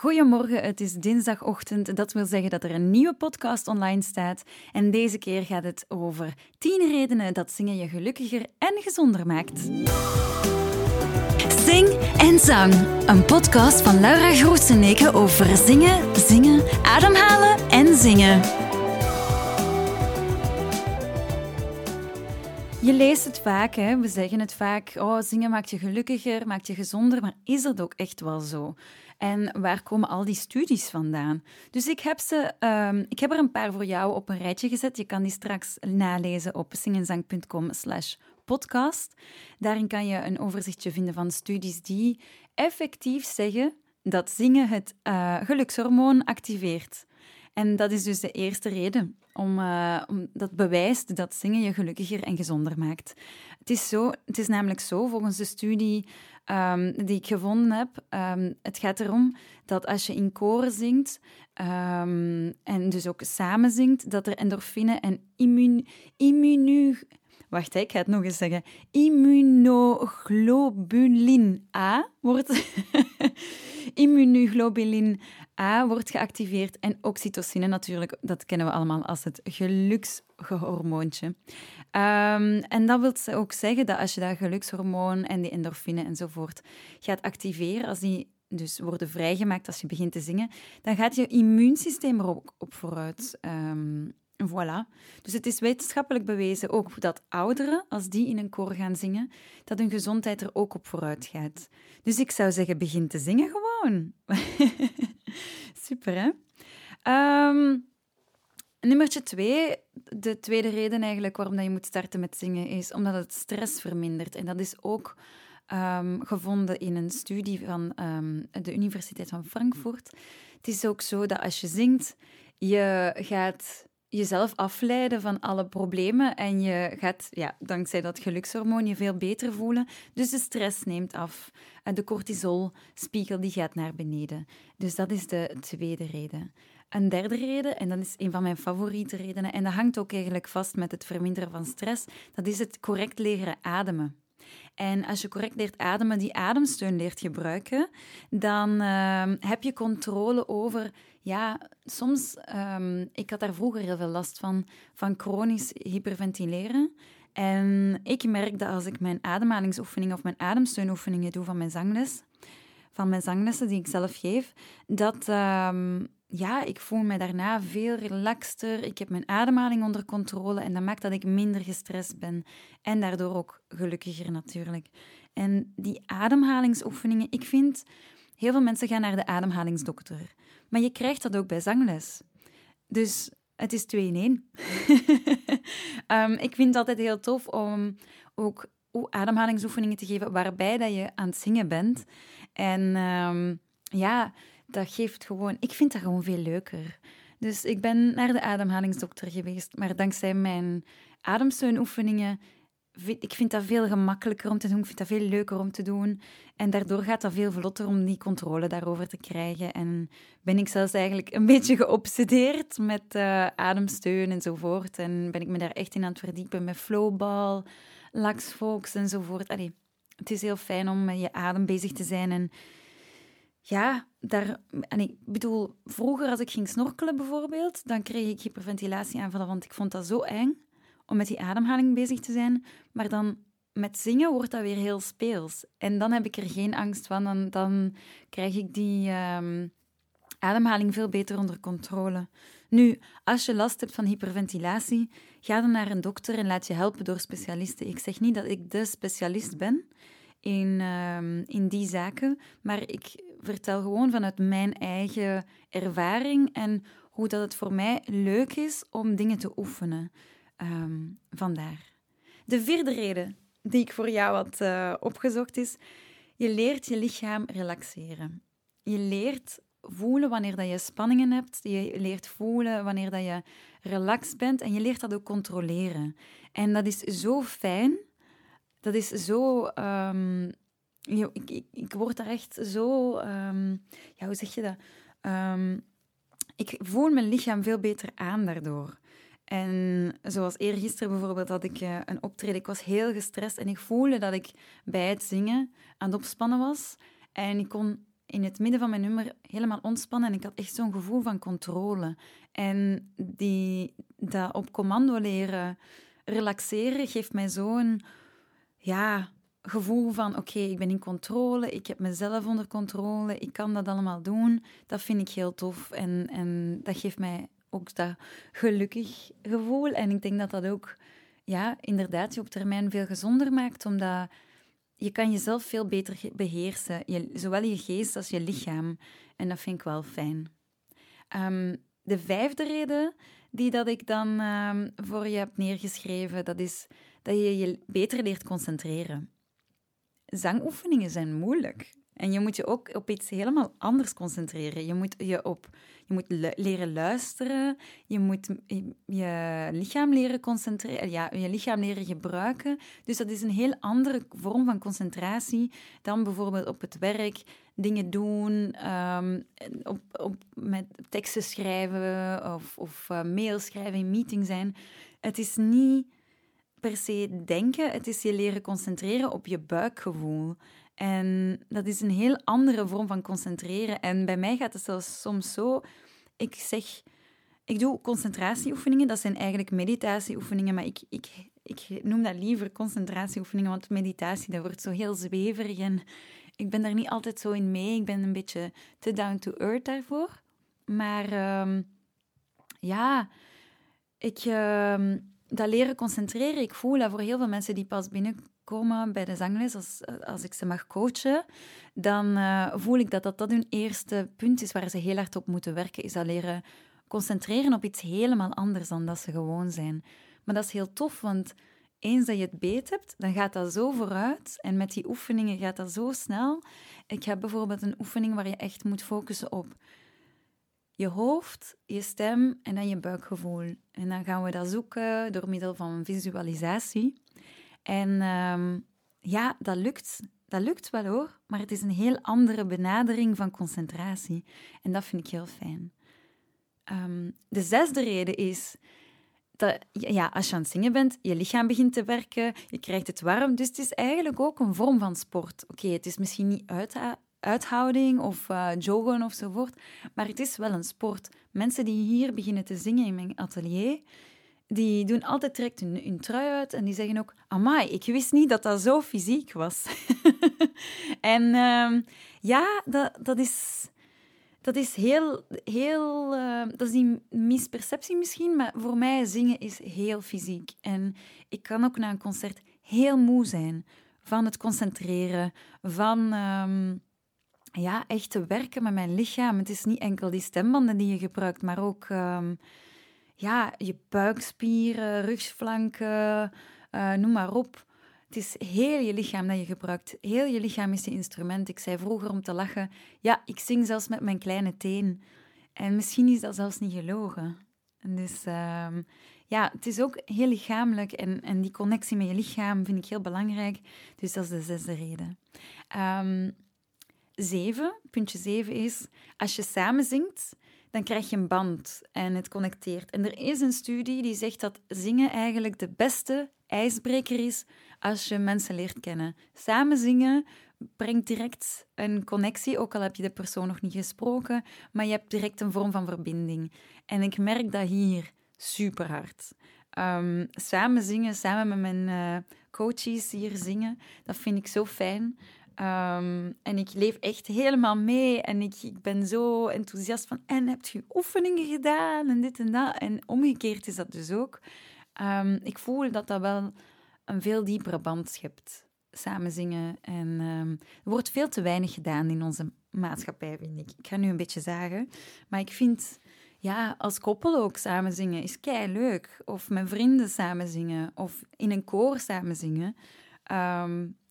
Goedemorgen, het is dinsdagochtend. Dat wil zeggen dat er een nieuwe podcast online staat. En deze keer gaat het over 10 redenen dat zingen je gelukkiger en gezonder maakt. Zing en Zang, een podcast van Laura Groeseneke over zingen, zingen, ademhalen en zingen. Je leest het vaak, hè? we zeggen het vaak. Oh, zingen maakt je gelukkiger, maakt je gezonder. Maar is dat ook echt wel zo? En waar komen al die studies vandaan? Dus ik heb, ze, um, ik heb er een paar voor jou op een rijtje gezet. Je kan die straks nalezen op zingenzang.com slash podcast. Daarin kan je een overzichtje vinden van studies die effectief zeggen dat zingen het uh, gelukshormoon activeert. En dat is dus de eerste reden om, uh, om dat bewijst dat zingen je gelukkiger en gezonder maakt. Het is, zo, het is namelijk zo, volgens de studie um, die ik gevonden heb, um, het gaat erom dat als je in koren zingt um, en dus ook samen zingt, dat er endorfine en immun, immunu... Wacht, ik ga het nog eens zeggen. Immunoglobulin A wordt... immunoglobulin A wordt geactiveerd en oxytocine natuurlijk, dat kennen we allemaal als het gelukshormoontje. Um, en dat wil ook zeggen dat als je dat gelukshormoon en die endorfine enzovoort gaat activeren, als die dus worden vrijgemaakt als je begint te zingen, dan gaat je immuunsysteem er ook op vooruit. Um, Voilà. Dus het is wetenschappelijk bewezen ook dat ouderen, als die in een koor gaan zingen, dat hun gezondheid er ook op vooruit gaat. Dus ik zou zeggen, begin te zingen gewoon. Super, hè? Um, nummertje twee, de tweede reden eigenlijk waarom dat je moet starten met zingen, is omdat het stress vermindert. En dat is ook um, gevonden in een studie van um, de Universiteit van Frankfurt. Het is ook zo dat als je zingt, je gaat jezelf afleiden van alle problemen en je gaat, ja, dankzij dat gelukshormoon, je veel beter voelen. Dus de stress neemt af en de cortisolspiegel die gaat naar beneden. Dus dat is de tweede reden. Een derde reden, en dat is een van mijn favoriete redenen, en dat hangt ook eigenlijk vast met het verminderen van stress, dat is het correct leren ademen. En als je correct leert ademen, die ademsteun leert gebruiken, dan uh, heb je controle over, ja, soms, um, ik had daar vroeger heel veel last van, van chronisch hyperventileren. En ik merk dat als ik mijn ademhalingsoefeningen of mijn ademsteunoefeningen doe van mijn zangles, van mijn zanglessen die ik zelf geef, dat, um, ja, ik voel me daarna veel relaxter. Ik heb mijn ademhaling onder controle en dat maakt dat ik minder gestrest ben. En daardoor ook gelukkiger natuurlijk. En die ademhalingsoefeningen, ik vind, heel veel mensen gaan naar de ademhalingsdokter. Maar je krijgt dat ook bij zangles. Dus het is twee in één. um, ik vind het altijd heel tof om ook ademhalingsoefeningen te geven waarbij dat je aan het zingen bent. En um, ja, dat geeft gewoon... Ik vind dat gewoon veel leuker. Dus ik ben naar de ademhalingsdokter geweest, maar dankzij mijn ademsteunoefeningen ik vind dat veel gemakkelijker om te doen, ik vind dat veel leuker om te doen. En daardoor gaat dat veel vlotter om die controle daarover te krijgen. En ben ik zelfs eigenlijk een beetje geobsedeerd met uh, ademsteun enzovoort. En ben ik me daar echt in aan het verdiepen met flowball, laxfox enzovoort. Allee, het is heel fijn om met je adem bezig te zijn en ja, daar, ik bedoel, vroeger als ik ging snorkelen bijvoorbeeld, dan kreeg ik hyperventilatieaanvallen, want ik vond dat zo eng om met die ademhaling bezig te zijn. Maar dan met zingen wordt dat weer heel speels. En dan heb ik er geen angst van. Dan, dan krijg ik die um, ademhaling veel beter onder controle. Nu, als je last hebt van hyperventilatie, ga dan naar een dokter en laat je helpen door specialisten. Ik zeg niet dat ik de specialist ben in, um, in die zaken, maar ik vertel gewoon vanuit mijn eigen ervaring en hoe dat het voor mij leuk is om dingen te oefenen. Um, vandaar. De vierde reden die ik voor jou had uh, opgezocht is: je leert je lichaam relaxeren. Je leert voelen wanneer dat je spanningen hebt. Je leert voelen wanneer dat je relaxed bent. En je leert dat ook controleren. En dat is zo fijn. Dat is zo um, ik, ik, ik, word daar echt zo... Um, ja, hoe zeg je dat? Ik voel mijn lichaam veel beter aan daardoor. En zoals eergisteren bijvoorbeeld had ik uh, een optreden. Ik was heel gestrest en ik voelde dat ik bij het zingen aan het opspannen was. En ik kon in het midden van mijn nummer helemaal ontspannen en ik had echt zo'n gevoel van controle. En die, dat op commando leren relaxeren geeft mij zo'n ja, gevoel van oké, ik ben in controle, ik heb mezelf onder controle, ik kan dat allemaal doen. Dat vind ik heel tof en, en dat geeft mij ook dat gelukkig gevoel. En ik denk dat dat ook ja, inderdaad je op termijn veel gezonder maakt, omdat je kan jezelf veel beter beheersen, je, zowel je geest als je lichaam. En dat vind ik wel fijn. Ehm, de vijfde reden die dat ik dan ehm, voor je heb neergeschreven, dat is dat je je beter leert concentreren. Zangoefeningen zijn moeilijk. En je moet je ook op iets helemaal anders concentreren. Je moet je, op, je moet leren luisteren. Je moet je lichaam leren concentreren. Ja, je lichaam leren gebruiken. Dus dat is een heel andere vorm van concentratie dan bijvoorbeeld op het werk dingen doen, um, op, op, met teksten schrijven of, of uh, mails schrijven, in meeting zijn. Het is niet per se denken, het is je leren concentreren op je buikgevoel. En dat is een heel andere vorm van concentreren. En bij mij gaat het zelfs soms zo. Ik zeg, ik doe concentratieoefeningen, dat zijn eigenlijk meditatieoefeningen, maar ik, ik, ik noem dat liever concentratieoefeningen, want meditatie, dat wordt zo heel zweverig en ik ben daar niet altijd zo in mee. Ik ben een beetje te down to earth daarvoor. Maar um, ja, ik, uh, dat leren concentreren, ik voel dat voor heel veel mensen die pas bij de zangles, als, als ik ze mag coachen, dan uh, voel ik dat, dat dat hun eerste punt is waar ze heel hard op moeten werken, is dat leren concentreren op iets helemaal anders dan dat ze gewoon zijn. Maar dat is heel tof, want eens dat je het beet hebt, dan gaat dat zo vooruit. En met die oefeningen gaat dat zo snel. Ik heb bijvoorbeeld een oefening waar je echt moet focussen op je hoofd, je stem en dan je buikgevoel. En dan gaan we dat zoeken door middel van visualisatie. En ehm, ja, dat lukt. Dat lukt wel hoor, maar het is een heel andere benadering van concentratie. En dat vind ik heel fijn. Ehm, de zesde reden is dat ja, als je aan het zingen bent, je lichaam begint te werken, je krijgt het warm. Dus het is eigenlijk ook een vorm van sport. Oké, het is misschien niet uit, uithouding of uh, joggen ofzovoort, maar het is wel een sport. Mensen die hier beginnen te zingen in mijn atelier, die doen altijd direct hun, trui uit en die zeggen ook, amai, ik wist niet dat dat zo fysiek was. en uh, ja, dat, dat is dat is heel, heel uh, dat is die misperceptie misschien, maar voor mij zingen is heel fysiek. En ik kan ook na een concert heel moe zijn van het concentreren, van um, ja, echt te werken met mijn lichaam. Het is niet enkel die stembanden die je gebruikt, maar ook ja, je buikspieren, rugflanken, uh, noem maar op. Het is heel je lichaam dat je gebruikt. Heel je lichaam is je instrument. Ik zei vroeger om te lachen, ja, ik zing zelfs met mijn kleine teen. En misschien is dat zelfs niet gelogen. En dus um, ja, het is ook heel lichamelijk en, en die connectie met je lichaam vind ik heel belangrijk. Dus dat is de zesde reden. Um, zeven, puntje zeven is, als je samen zingt, dan krijg je een band en het connecteert. En er is een studie die zegt dat zingen eigenlijk de beste ijsbreker is als je mensen leert kennen. Samen zingen brengt direct een connectie, ook al heb je de persoon nog niet gesproken, maar je hebt direct een vorm van verbinding. En ik merk dat hier super hard. Um, samen zingen, samen met mijn uh, coaches hier zingen, dat vind ik zo fijn. Um, en ik leef echt helemaal mee en ik, ik ben zo enthousiast van en heb je oefeningen gedaan en dit en dat. En omgekeerd is dat dus ook. Um, ik voel dat dat wel een veel diepere band schept. Samen zingen. En um, er wordt veel te weinig gedaan in onze maatschappij, vind ik. Ik ga nu een beetje zagen. Maar ik vind, ja, als koppel ook samen zingen is kei leuk. Of met vrienden samen zingen. Of in een koor samen zingen.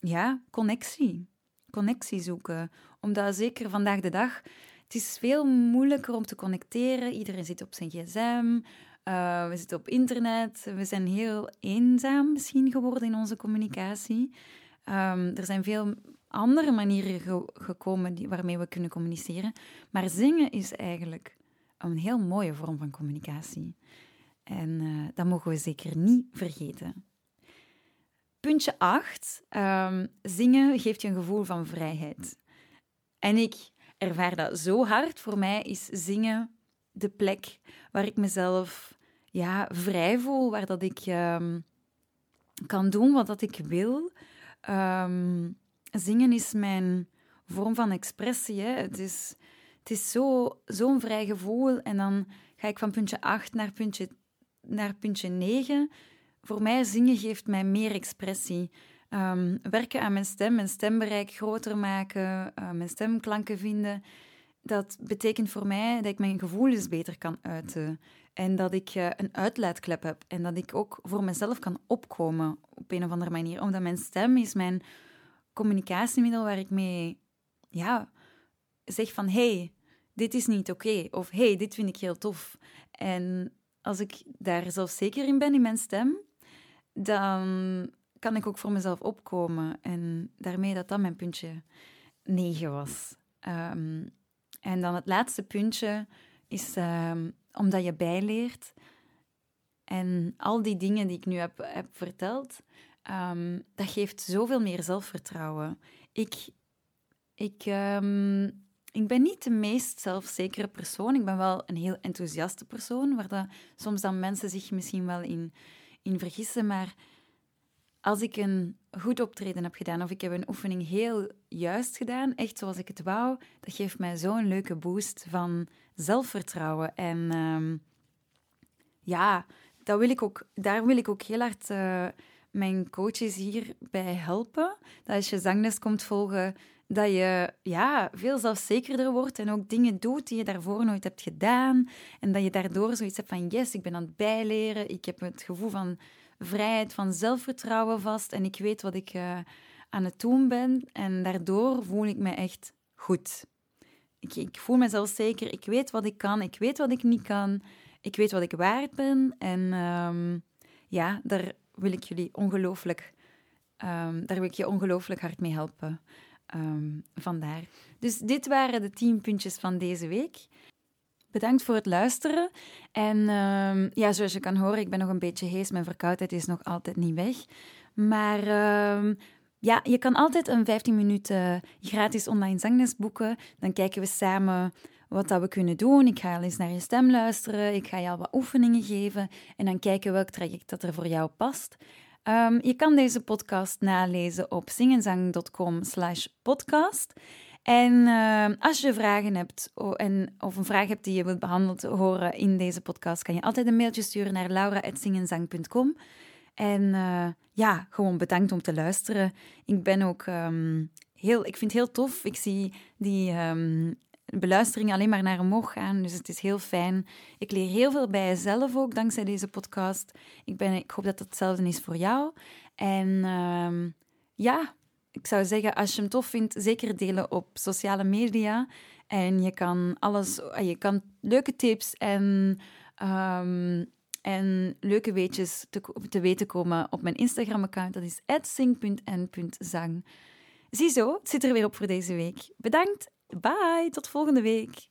Ja, connectie. Connectie zoeken. Omdat zeker vandaag de dag, het is veel moeilijker om te connecteren. Iedereen zit op zijn gsm. Uh, we zitten op internet. We zijn heel eenzaam misschien geworden in onze communicatie. Um, er zijn veel andere manieren ge gekomen die, waarmee we kunnen communiceren. Maar zingen is eigenlijk een heel mooie vorm van communicatie. En uh, dat mogen we zeker niet vergeten. Puntje 8. Um, ehm, zingen geeft je een gevoel van vrijheid. En ik ervaar dat zo hard. Voor mij is zingen de plek waar ik mezelf ja, vrij voel, waar dat ik ehm, kan doen wat dat ik wil. Ehm, zingen is mijn vorm van expressie. Hè. Het is, het is zo'n zo vrij gevoel. En dan ga ik van puntje 8 naar puntje, naar puntje 9. Voor mij zingen geeft mij meer expressie. Um, werken aan mijn stem, mijn stembereik groter maken, uh, mijn stemklanken vinden. Dat betekent voor mij dat ik mijn gevoelens beter kan uiten. En dat ik uh, een uitlaatklep heb. En dat ik ook voor mezelf kan opkomen op een of andere manier. Omdat mijn stem is mijn communicatiemiddel waar ik mee ja, zeg van... hey, dit is niet oké. Of hey, dit vind ik heel tof. En als ik daar zelf zeker in ben, in mijn stem, dan kan ik ook voor mezelf opkomen. En daarmee dat dat mijn puntje 9 was. Um, en dan het laatste puntje is um, omdat je bijleert. En al die dingen die ik nu heb, heb verteld, um, dat geeft zoveel meer zelfvertrouwen. Ik, ik, ik ben niet de meest zelfzekere persoon. Ik ben wel een heel enthousiaste persoon, waar dat soms dan mensen zich misschien wel in, in vergissen. Maar als ik een goed optreden heb gedaan of ik heb een oefening heel juist gedaan, echt zoals ik het wou, dat geeft mij zo'n leuke boost van zelfvertrouwen. En um, ja, dat wil ik ook, daar wil ik ook heel hard uh, mijn coaches hierbij helpen. Dat als je zangles komt volgen, dat je ja, veel zelfzekerder wordt en ook dingen doet die je daarvoor nooit hebt gedaan. En dat je daardoor zoiets hebt van yes, ik ben aan het bijleren. Ik heb het gevoel van vrijheid, van zelfvertrouwen vast. En ik weet wat ik uh, aan het doen ben. En daardoor voel ik me echt goed. Ik, ik voel mezelf zeker. Ik weet wat ik kan. Ik weet wat ik niet kan. Ik weet wat ik waard ben. En um, ja, daar wil ik jullie ongelooflijk... Um, daar wil ik je ongelooflijk hard mee helpen. Um, vandaar. Dus dit waren de tien puntjes van deze week. Bedankt voor het luisteren. En uh, ja, zoals je kan horen, ik ben nog een beetje hees. Mijn verkoudheid is nog altijd niet weg. Maar uh, ja, je kan altijd een 15 minuten gratis online zangles boeken. Dan kijken we samen wat dat we kunnen doen. Ik ga al eens naar je stem luisteren. Ik ga je al wat oefeningen geven. En dan kijken welk traject dat er voor jou past. Um, je kan deze podcast nalezen op zingenzang.com slash podcast. En uh, als je vragen hebt of een vraag hebt die je wilt behandeld horen in deze podcast, kan je altijd een mailtje sturen naar laura.zingenzang.com. En uh, ja, gewoon bedankt om te luisteren. Ik ben ook um, heel, ik vind het heel tof. Ik zie die beluistering alleen maar naar omhoog gaan. Dus het is heel fijn. Ik leer heel veel bij jezelf ook dankzij deze podcast. Ik, ben, ik hoop dat het hetzelfde is voor jou. En uh, ja, ik zou zeggen, als je hem tof vindt, zeker delen op sociale media. En je kan alles, je kan leuke tips en, um, en leuke weetjes te, te weten komen op mijn Instagram-account. Dat is @sing.n.zang. Ziezo, het zit er weer op voor deze week. Bedankt, bye, tot volgende week.